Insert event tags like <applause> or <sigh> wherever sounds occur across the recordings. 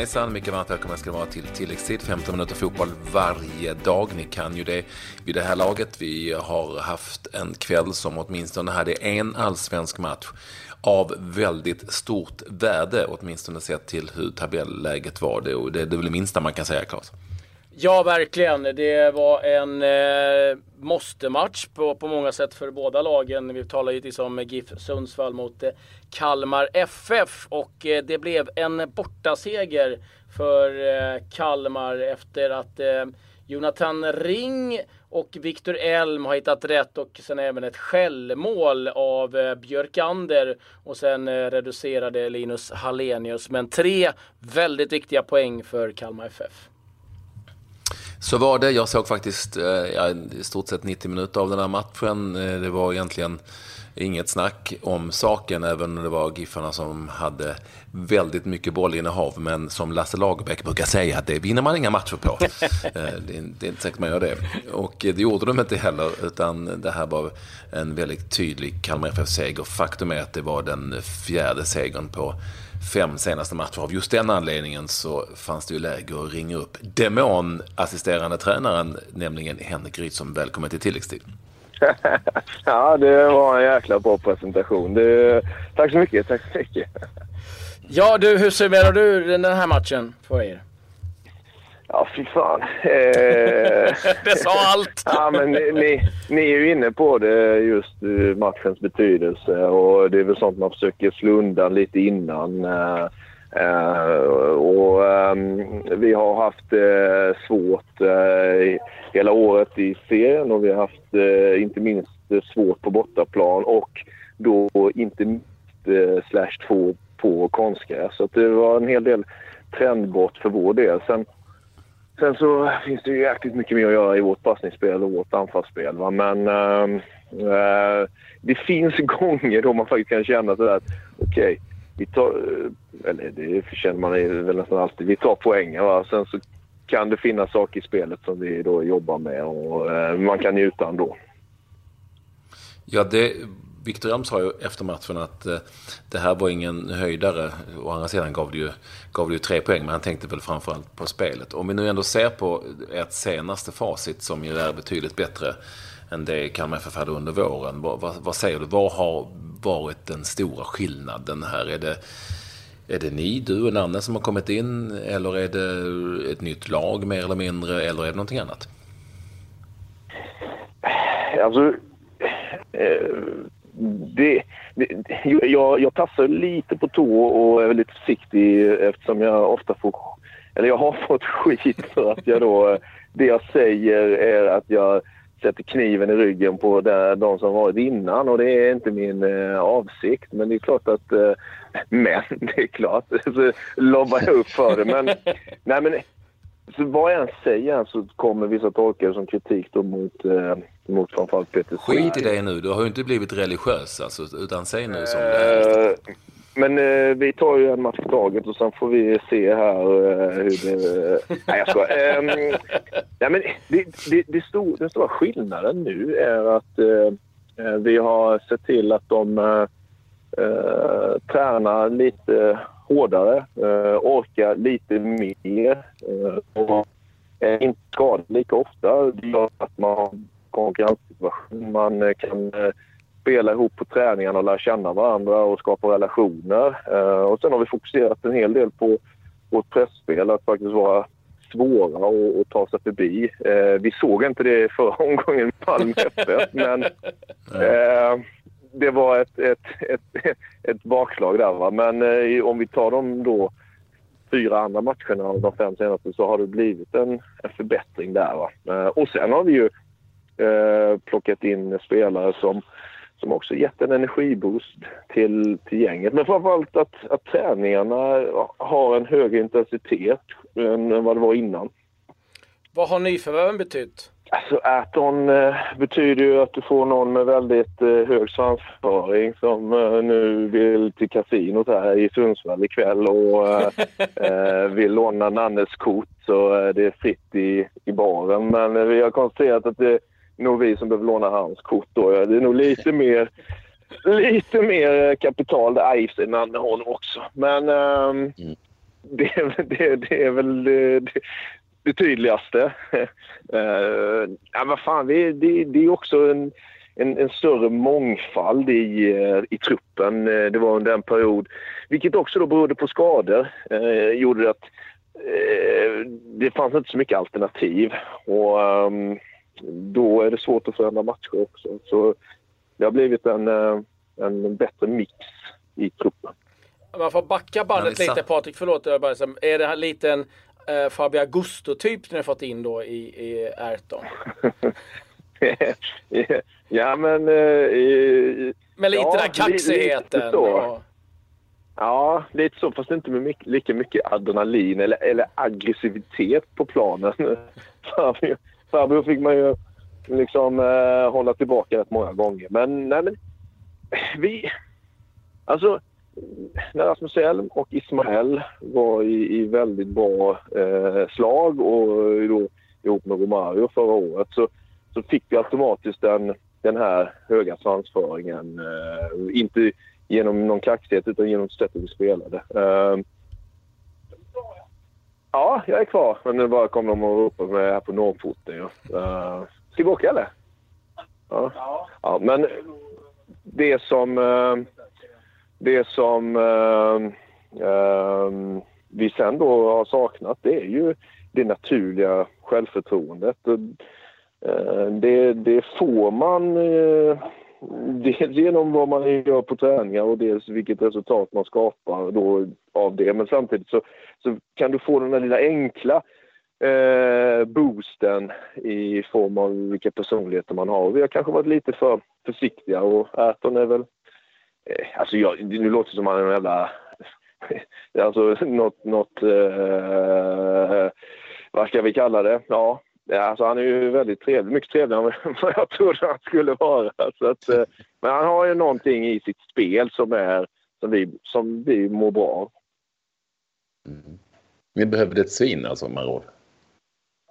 hejsan. Mycket varmt välkomna ska det vara till tilläggstid. 15 minuter fotboll varje dag. Ni kan ju det vid det här laget. Vi har haft en kväll som åtminstone hade en allsvensk match av väldigt stort värde, åtminstone sett till hur tabelläget var. Det, det, det är väl det minsta man kan säga, Claes? Ja, verkligen. Det var en eh, måste-match på, på många sätt för båda lagen. Vi talar givetvis om GIF Sundsvall mot eh, Kalmar FF och eh, det blev en bortaseger för eh, Kalmar efter att eh, Jonathan Ring och Viktor Elm har hittat rätt och sen även ett självmål av Björkander och sen reducerade Linus Hallenius. Men tre väldigt viktiga poäng för Kalmar FF. Så var det. Jag såg faktiskt ja, i stort sett 90 minuter av den här matchen. Det var egentligen inget snack om saken, även om det var Giffarna som hade väldigt mycket bollinnehav. Men som Lasse Lagerbäck brukar säga, det vinner man inga matcher på. <laughs> Eh, det, är, det är inte säkert man gör det. Och det gjorde de inte heller, utan det här var en väldigt tydlig Kalmar FF-seger. Faktum är att det var den fjärde segern på fem senaste matcher. Av just den anledningen så fanns det ju läge att ringa upp demonassisterande tränaren, nämligen Henrik Rydström. Välkommen till tilläggstid. <laughs> ja, det var en jäkla bra presentation. Det, tack så mycket, tack så mycket. Ja du, hur summerar du den här matchen för er? Ja, fy fan. Eh, <laughs> det sa allt! <laughs> ja, men ni, ni, ni, är ju inne på det, just eh, matchens betydelse. Och Det är väl sånt man försöker slå undan lite innan. Uh, och um, Vi har haft uh, svårt uh, hela året i serien och vi har haft inte minst svårt på bortaplan och då inte minst slash två på konstgräs. Så det var en hel del trendbrott för vår del. Sen, Sen så finns det ju jäkligt mycket mer att göra i vårt passningsspel och vårt anfallsspel. Va? Men ehm, det finns gånger då man faktiskt kan känna sådär att okej, okay, vi tar, eller det känner man väl nästan alltid, vi tar poängen. Va? Sen så kan det finnas saker i spelet som vi då jobbar med och eh, man kan njuta ändå. Ja, det Victor Elm sa ju efter matchen att eh, det här var ingen höjdare. Å andra sidan gav det, ju, gav det ju tre poäng, men han tänkte väl framförallt på spelet. Om vi nu ändå ser på ert senaste facit som ju är betydligt bättre än det Kalmar FF hade under våren. Vad, vad, vad, säger du? Vad har varit den stora skillnaden här? Är det, är det ni, du och Nanne som har kommit in? Eller är det ett nytt lag mer eller mindre? Eller är det någonting annat? Alltså... Eh, det, det, jag, jag tassar lite på tå och är lite försiktig eftersom jag ofta får... Eller jag har fått <laughs> skit för att jag då... Det jag säger är att jag sätter kniven i ryggen på de som varit innan och det är inte min eh, avsikt. Men det är klart att... Eh, <laughs> men det är klart, <laughs> så lobbar jag upp för det. Men, <laughs> nej, men så vad jag än säger så kommer vissa tolka som kritik då mot, eh, mot framförallt Peter Skit i det nu, du har ju inte blivit religiös alltså, utan säg nu som det är. Eh, men eh, vi tar ju en match i taget och sen får vi se här eh, hur det... <laughs> nej, jag skojar. Eh, nej, men det, det, det stor, den stora skillnaden nu är att eh, eh, vi har sett till att de eh, tränar lite hårdare, eh, orkar lite mer eh, och är inte skadad lika ofta. Det gör att man har konkurrenssituation. Man eh, kan spela ihop på träningarna och lära känna varandra och skapa relationer. Och sen har vi fokuserat en hel del på vårt pressspel, att faktiskt vara svåra att, ta sig förbi. vi såg inte det förra <laughs> omgången i Malmö FF, men det var ett, ett, ett, ett bakslag där. Va? Men eh, om vi tar de då fyra andra matcherna av de fem senaste så har det blivit en, en förbättring där. Va? Eh, och sen har vi ju eh, plockat in spelare som, som också gett en energiboost till, till gänget. Men framförallt att, att träningarna har en högre intensitet än vad det var innan. Vad har nyförvärven betytt? Alltså Aton eh, betyder ju att du får någon med väldigt eh, hög svansföring som eh, nu vill till kasinot här i Sundsvall ikväll och eh, <laughs> eh, vill låna Nannes kort så eh, det är fritt i, i baren. Men vi har konstaterat att det nog vi som behöver låna hans kort då. Det är nog lite mer lite mer kapital. Det är i Nanne har också. Men ehm, mm. det, det, det är väl det, det tydligaste. uh, <laughs> ja, vad fan, det, det, det är också en, en, en, större mångfald i, i truppen. Det var under en period, vilket också då berodde på skador, uh, gjorde att uh, det fanns inte så mycket alternativ. Och um, då är det svårt att förändra matcher också. Så det har blivit en, en bättre mix i truppen. Man får backa bandet lite Patrik, förlåt. Jag bara, är det en liten eh, Fabio Augusto-typ ni har fått in då i, i Ayrton? <laughs> ja men... Eh, med lite ja, den kaxigheten. Lite och... Ja, lite så. Fast inte med mycket, lika mycket adrenalin eller, eller aggressivitet på planen. <laughs> farbror fick man ju liksom eh, hålla tillbaka rätt många gånger. Men nej men... Eh, vi... Alltså när Rasmus Elm och Ismael var i, i väldigt bra eh, slag och då ihop med Romario förra året så, så fick vi automatiskt den, den här höga svansföringen. Eh, inte genom någon kaxighet utan genom sättet vi spelade. Eh, ja, jag är kvar. Men nu bara kom de och ropade mig här på norrporten. Ja. Uh, ska vi åka eller? Ja. ja. Men det som... Uh, det som eh, vi sen då har saknat det är ju det naturliga självförtroendet. Det, det, får man dels genom vad man gör på träningar och dels vilket resultat man skapar då av det. Men samtidigt så, så kan du få den där lilla enkla eh, boosten i form av vilka personligheter man har. Vi har kanske varit lite för försiktiga och Erton är väl Eh, alltså jag, nu låter det som att han är en jävla... <laughs> alltså något... något eh, vad ska vi kalla det? Ja, alltså han är ju väldigt trevlig. Mycket trevligare än vad <laughs> jag trodde han skulle vara. Så att, uh, men han har ju någonting i sitt spel som, är, som, vi, som vi mår bra av. Mm. Vi behövde ett svin alltså, Marod.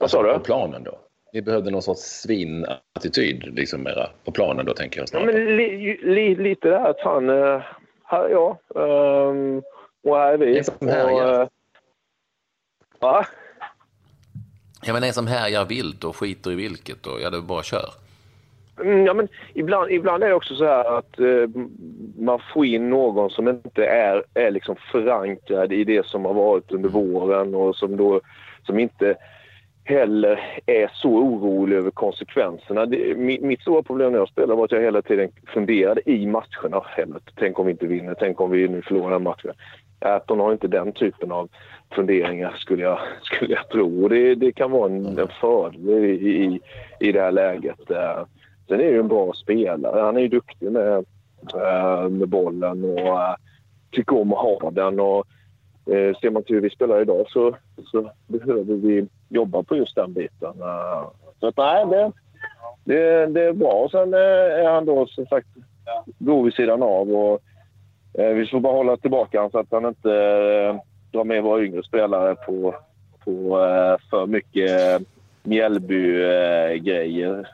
Vad sa du? På planen då. Ni behövde någon sorts svinattityd liksom mera på planen då tänker jag snarare. Ja, men li, li, lite där att han, uh, här, ja, um, och här är vi. En som härjar. Uh, va? Ja men en som härjar vilt och skiter i vilket och ja det bara kör. Mm, ja men ibland, ibland är det också så här att uh, man får in någon som inte är, är liksom förankrad i det som har varit under våren och som då som inte heller är så orolig över konsekvenserna. Det, mitt stora problem när jag spelade var att jag hela tiden funderade i matcherna. Tänk om vi inte vinner, tänk om vi nu förlorar den Äton har inte den typen av funderingar skulle jag, <laughs> skulle jag tro. Och det, det kan vara en, en fördel i, i, i det här läget. Eh, sen är det en bra spelare. Han är ju duktig med, eh, med bollen och uh, tycker om att ha den. Och, ser man till hur vi spelar idag så, så behöver vi jobba på just den biten. Eh, så att, nej, det, det, det är bra. Sen eh, är han då som sagt god vid sidan av. Och, eh, vi får bara hålla tillbaka honom så att han inte drar med våra yngre spelare på, på för mycket Mjällby-grejer.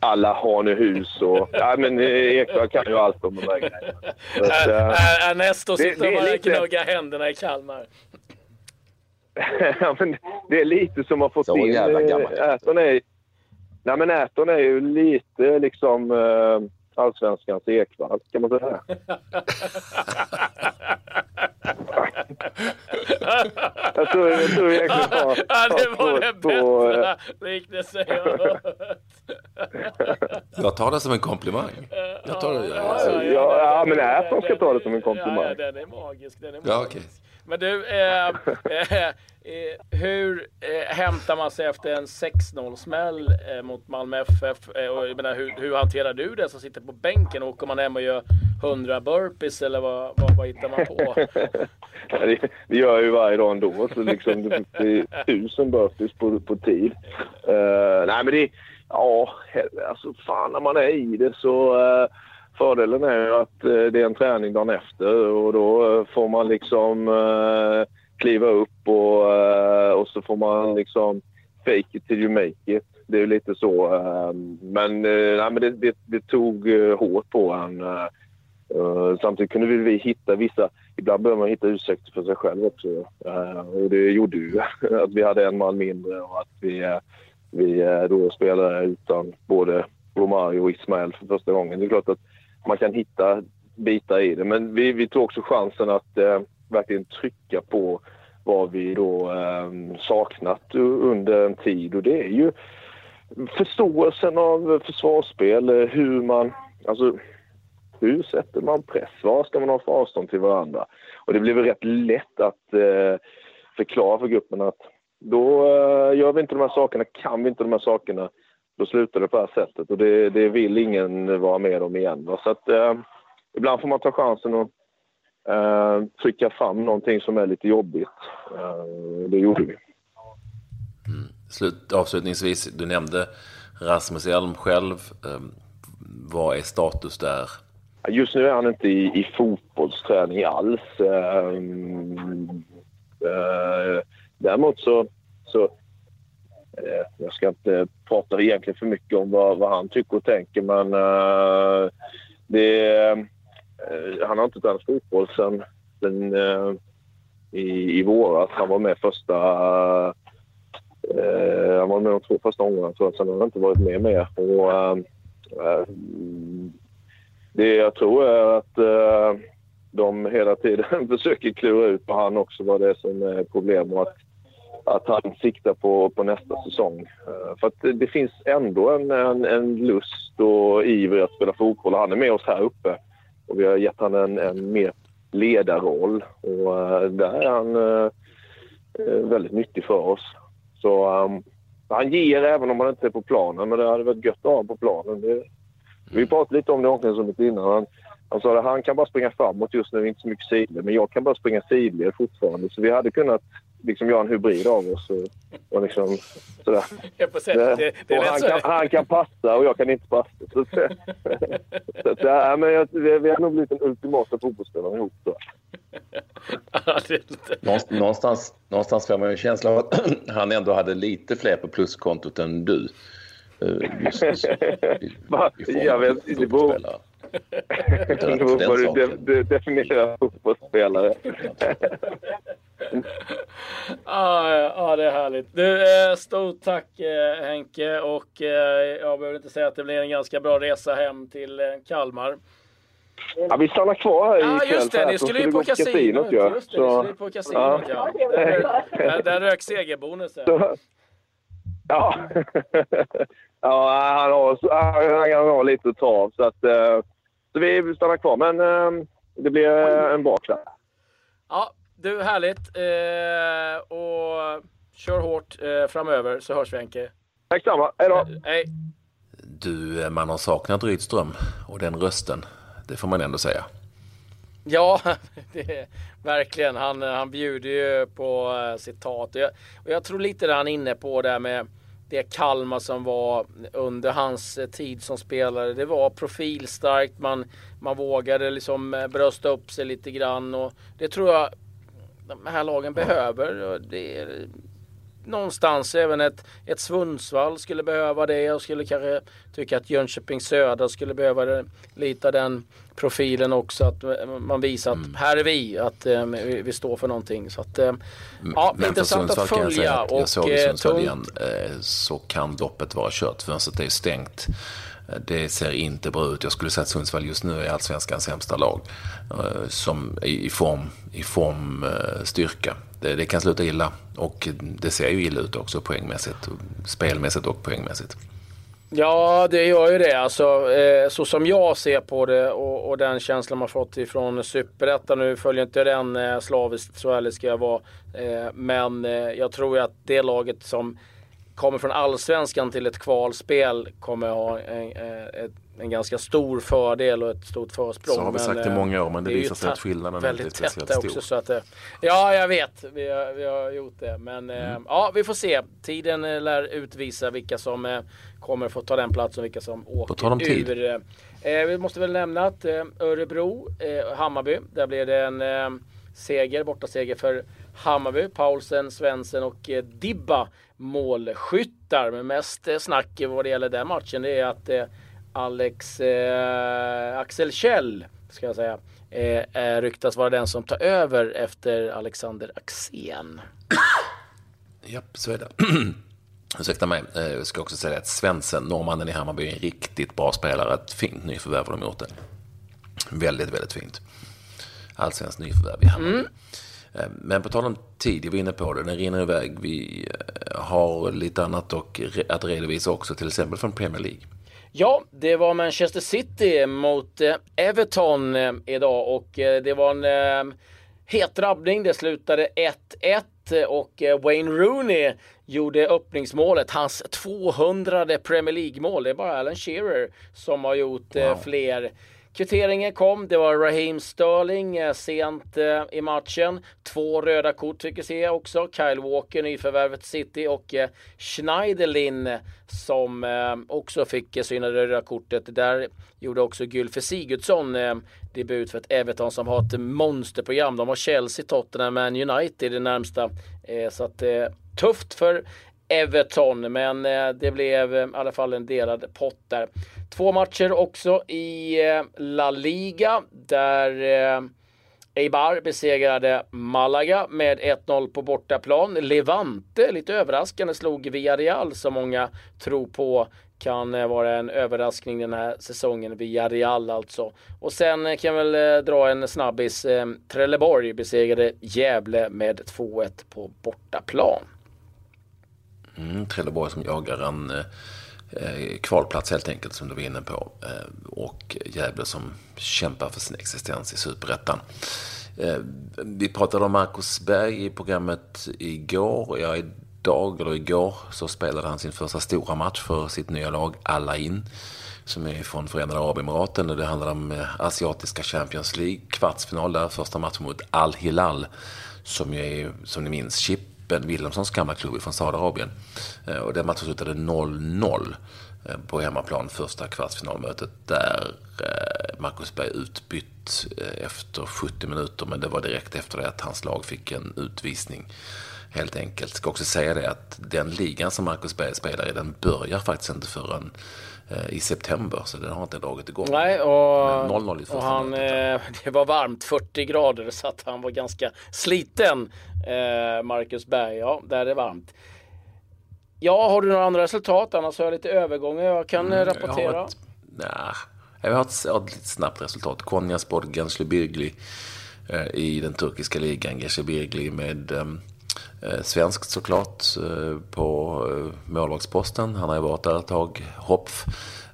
alla Hanehus och... Ja, men Eksjö kan ju allt om de där grejerna. Ernesto sitter och gnuggar händerna i Kalmar. <laughs> ja, men det är lite som att få så in... jävla gammalt. Äton är, nej, men Äton är ju lite liksom uh, allsvenskans Ekvall, kan man säga. <laughs> jag tror, jag tror egentligen har... Ja, det var den bästa liknelsen jag har hört. Jag tar det som en komplimang. Jag tar det, alltså. ja, ja, ja, men Äton ska ta det som en komplimang. Ja, den är magisk. Den är magisk. Ja, okay. Men du, eh, eh, eh, hur eh, hämtar man sig efter en 6-0-smäll eh, mot Malmö FF? Eh, och, jag menar, hur, hur, hanterar du det som sitter på bänken? Åker man hem och gör 100 burpees eller vad, vad, vad hittar man på? <laughs> det, det gör jag ju varje dag ändå. Så liksom, det är tusen burpees på, på tid. Eh, nej men det, ja, alltså fan när man är i det så eh, Fördelen är ju att eh, det är en träning dagen efter och då eh, får man liksom eh, kliva upp och, och så får man liksom fake it till you make it. Det är ju lite så. Ehm, men, nej, men det, det, det tog hårt på en. Samtidigt kunde vi hitta vissa, ibland behöver man hitta ursäkter för sig själv också. Och det gjorde ju <laughs> att vi hade en man mindre och att vi, vi då spelade utan både Romario och Ismael för första gången. Det är klart att man kan hitta bitar i det. Men vi, vi tog också chansen att eh, verkligen trycka på vad vi då ehm, saknat under en tid och det är ju förståelsen av försvarsspel, eh, hur man... Alltså, hur sätter man press? Vad ska man ha för avstånd till varandra? Och det blev rätt lätt att eh, förklara för gruppen att då eh, gör vi inte de här sakerna, kan vi inte de här sakerna, då slutar det på det här sättet. Och det, det vill ingen vara med om igen. Va? Så att eh, ibland får man ta chansen och eh, trycka fram någonting som är lite jobbigt. Eh, det gjorde vi. Mm. Slut, avslutningsvis, du nämnde Rasmus Elm själv. Eh, vad är status där? Just nu är han inte i, i fotbollsträning alls. Um, uh, däremot så... så Eh, jag ska inte prata egentligen för mycket om vad, vad han tycker och tänker men eh, det, eh, han har inte tränat fotboll sen, sen i, i våras. Han var med första... han var med de två första omgångarna tror jag. Sen har han inte varit med mer. Och, det jag tror är att eh, de hela tiden <laughs> försöker klura ut på han också vad det är som är problem och att, att han siktar på, på nästa säsong. Eh, för att det, finns ändå en, en, en, lust och iver att spela fotboll. Han är med oss här uppe och vi har gett honom en, en mer ledarroll och eh, där är han eh, eh, väldigt nyttig för oss. Så um, han ger även om han inte är på planen, men det hade varit gött att ha honom på planen. Det, vi pratade lite om det i omklädningsrummet innan. Han, han sa att han kan bara springa framåt just nu, inte så mycket sidled. Men jag kan bara springa sidled fortfarande. Så vi hade kunnat liksom göra en hybrid av oss. Och, och liksom, sådär. Det, det, och han, kan, han kan passa och jag kan inte passa. Så, så, så, så ja, men jag, vi, vi har nog blivit den ultimata fotbollsspelaren ihop. Så. någonstans, någonstans får man ju en känsla av att <clears throat> han ändå hade lite fler på pluskontot än du. Eh, just, just, <laughs> jag vet, det beror, det beror på hur du de, definierar fotbollsspelare. <laughs> ah, ja, det är härligt. Du, eh, stort tack eh, Henke och jag behöver inte säga att det blir en ganska bra resa hem till Kalmar. Ja, vi stannar kvar här ikväll. Ja, just det. Ni skulle ju på kasinot. Just det, så, ni skulle på kasinot, ja. ja. <laughs> Där, rök segerbonusen. Ja. <laughs> ja, han har, han har lite trav. Så, att, eh, så vi stannar kvar. Men eh, det blir en bra kväll. Ja, du, härligt. Eh, och kör hårt framöver så hörs vi Henke. Tack samma. Hej då. Hej. Du, man har saknat Rydström och den rösten. Det får man ändå säga. Ja, <laughs> det, verkligen. Han, han bjuder ju på citat. Och jag, och jag tror lite det han är inne på där med det Kalmar som var under hans tid som spelare. Det var profilstarkt, man, man vågade liksom eh, brösta upp sig lite grann och det tror jag de här lagen behöver. Det är, någonstans även ett, ett Sundsvall skulle behöva det. Jag skulle kanske tycka att Jönköping Södra skulle behöva det, lite den profilen också. Att man visar att mm. här är vi, att eh, vi, vi, står för någonting. Så att, eh, ja, Men intressant att följa. Kan jag, att jag såg i eh, Sundsvall igen eh, så kan loppet vara kört. Fönstret är stängt. Eh, det ser inte bra ut. Jag skulle säga att Sundsvall just nu är allsvenskans sämsta lag. Som i form, i form styrka det, det, kan sluta illa. Och det ser ju illa ut också poängmässigt, spelmässigt och poängmässigt. Ja, det gör ju det. Alltså, eh, så som jag ser på det och, och den känslan man fått ifrån Superettan. Nu följer inte den eh, slaviskt, så ärlig ska jag vara. Eh, men eh, jag tror ju att det laget som kommer från allsvenskan till ett kvalspel kommer ha en, eh, ett en ganska stor fördel och ett stort försprång. Så har vi sagt men, i många år, men det, det visar sig att skillnaden är inte speciellt stor. Också, så att, eh, ja, jag vet. Vi har, vi har gjort det. Men eh, mm. ja, vi får se. Tiden eh, lär utvisa vilka som kommer få ta den platsen och vilka som åker På tid. ur. vi måste väl nämna att Örebro, Hammarby, där blev det en seger, borta seger för Hammarby. Paulsen, Svensson och Dibba målskyttar. Men mest snack vad det gäller den matchen det är att Alex eh, Axel Kjell ska jag säga, eh, ryktas vara den som tar över efter Alexander Axén. Japp, så är det. <clears throat> Ursäkta mig, eh, jag ska också säga att Svensson, norrmannen i Hammarby, är en riktigt bra spelare. Ett fint nyförvärv har de gjort det. Väldigt, väldigt fint. Allsvenskt nyförvärv i Hammarby. Mm. Eh, men på tal om tid, jag var inne på det, den rinner iväg. Vi eh, har lite annat och att redovisa också, till exempel från Premier League. Ja, det var Manchester City mot Everton idag och det var en het drabbning. Det slutade 1-1 och Wayne Rooney gjorde öppningsmålet, hans 200 Premier League-mål. Det är bara Alan Shearer som har gjort wow. fler Kvitteringen kom, det var Raheem Sterling eh, sent eh, i matchen. Två röda kort fick vi se också. Kyle Walker, nyförvärvet City och eh, Schneiderlin som också fick syna det röda kortet. Där gjorde också Gylfe Sigurdsson debut för ett Everton som har ett monsterprogram. De har Chelsea, Tottenham, Man United i det närmsta. Så att tufft för Everton, men eh, det blev eh, i alla fall en delad pott där. Två matcher också i eh, La Liga där eh, Eibar besegrade Malaga med 1-0 på bortaplan. Levante, lite överraskande, slog Villarreal som många tror på kan eh, vara en överraskning den här säsongen. Villarreal alltså. Och sen kan jag väl dra en snabbis. Trelleborg besegrade Gävle med 2-1 på bortaplan. Mm, Trelleborg som jagar en eh, eh, kvalplats helt enkelt som du var inne på. Eh, och Gävle som kämpar för sin existens i superettan. Eh, vi pratade om Marcus Berg i programmet igår. Ja, idag eller igår så spelade han sin första stora match för sitt nya lag Alain, Som är från Förenade Arabemiraten och det handlar om eh, Asiatiska Champions League. Kvartsfinal där, första matchen mot Al Hilal. Som ju är, som ni minns, Chip Ben Wilhelmssons gamla klubb från Saudiarabien. Eh, och den matchen slutade 0-0 eh, på hemmaplan första kvartsfinalmötet där eh, Marcus Berg utbytt efter 70 minuter men det var direkt efter det att hans lag fick en utvisning helt enkelt. Ska också säga det att den ligan som Marcus Berg spelar i den börjar faktiskt inte förrän i september så den har inte dragit igång. Nej och, 0 -0 och han, eh, <laughs> det var varmt 40 grader så att han var ganska sliten Eh, Marcus Berg, ja, där är det varmt. Ja, har du några andra resultat? Annars har jag lite övergångar jag kan mm, rapportera. Jag ett, nah, jag har ett, ett lite snabbt resultat. Konyaspor Gençlerbirli eh, i den turkiska ligan. Gençlerbirli med ehm, eh, Eh, svenskt såklart eh, på eh, målvaktsposten. Han har ju varit där ett tag. Hopf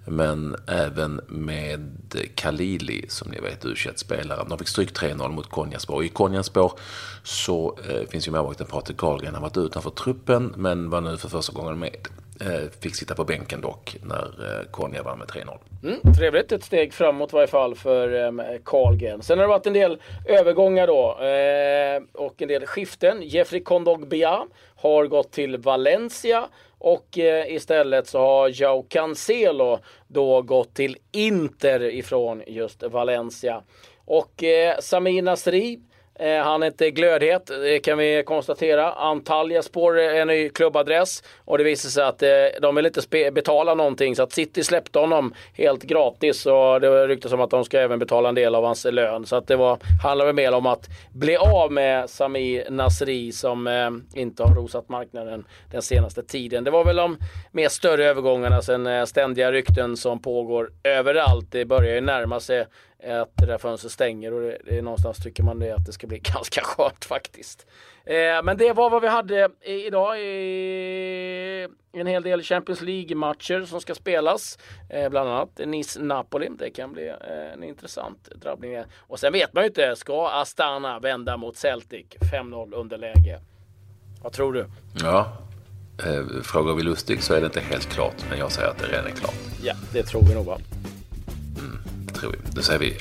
men även med Kalili som ni vet u spelaren De fick stryk 3-0 mot Konjaspor. I Konjaspor så finns ju målvakten Patrik Karlgren. Han har varit utanför truppen men var nu för första gången med. Eh, fick sitta på bänken dock när eh, Konya vann med 3-0. Mm, trevligt, ett steg framåt i varje fall för ehm, Karlgren. Sen har det varit en del övergångar då eh, och en del skiften. Jeffrey Kondogbia har gått till Valencia och istället så har Joao Cancelo då gått till Inter ifrån just Valencia. Och eh, Samir Nasri Eh, Eh, han är inte glödhet, det kan vi konstatera. Antalya spår en ny klubbadress och det visar sig att eh, de vill inte betala någonting så att City släppte honom helt gratis och det ryktas om att de ska även betala en del av hans lön. Så att det var, handlar väl mer om att bli av med Sami Nasri som eh, inte har rosat marknaden den senaste tiden. Det var väl de mer större övergångarna sen eh, ständiga rykten som pågår överallt. Det börjar ju närma sig att det där fönstret stänger och det, det är någonstans tycker man det att det ska bli <laughs> ganska skönt faktiskt. Eh, men det var vad vi hade idag. I en hel del Champions League-matcher som ska spelas. Eh, bland annat Nice-Napoli. Det kan bli eh, en intressant drabbning. Och sen vet man ju inte. Ska Astana vända mot Celtic? 5-0 underläge. Vad tror du? Ja, eh, frågar vi Lustig så är det inte helt klart. Men jag säger att det redan är klart. Ja, det tror vi nog va? Tror vi. Då säger vi.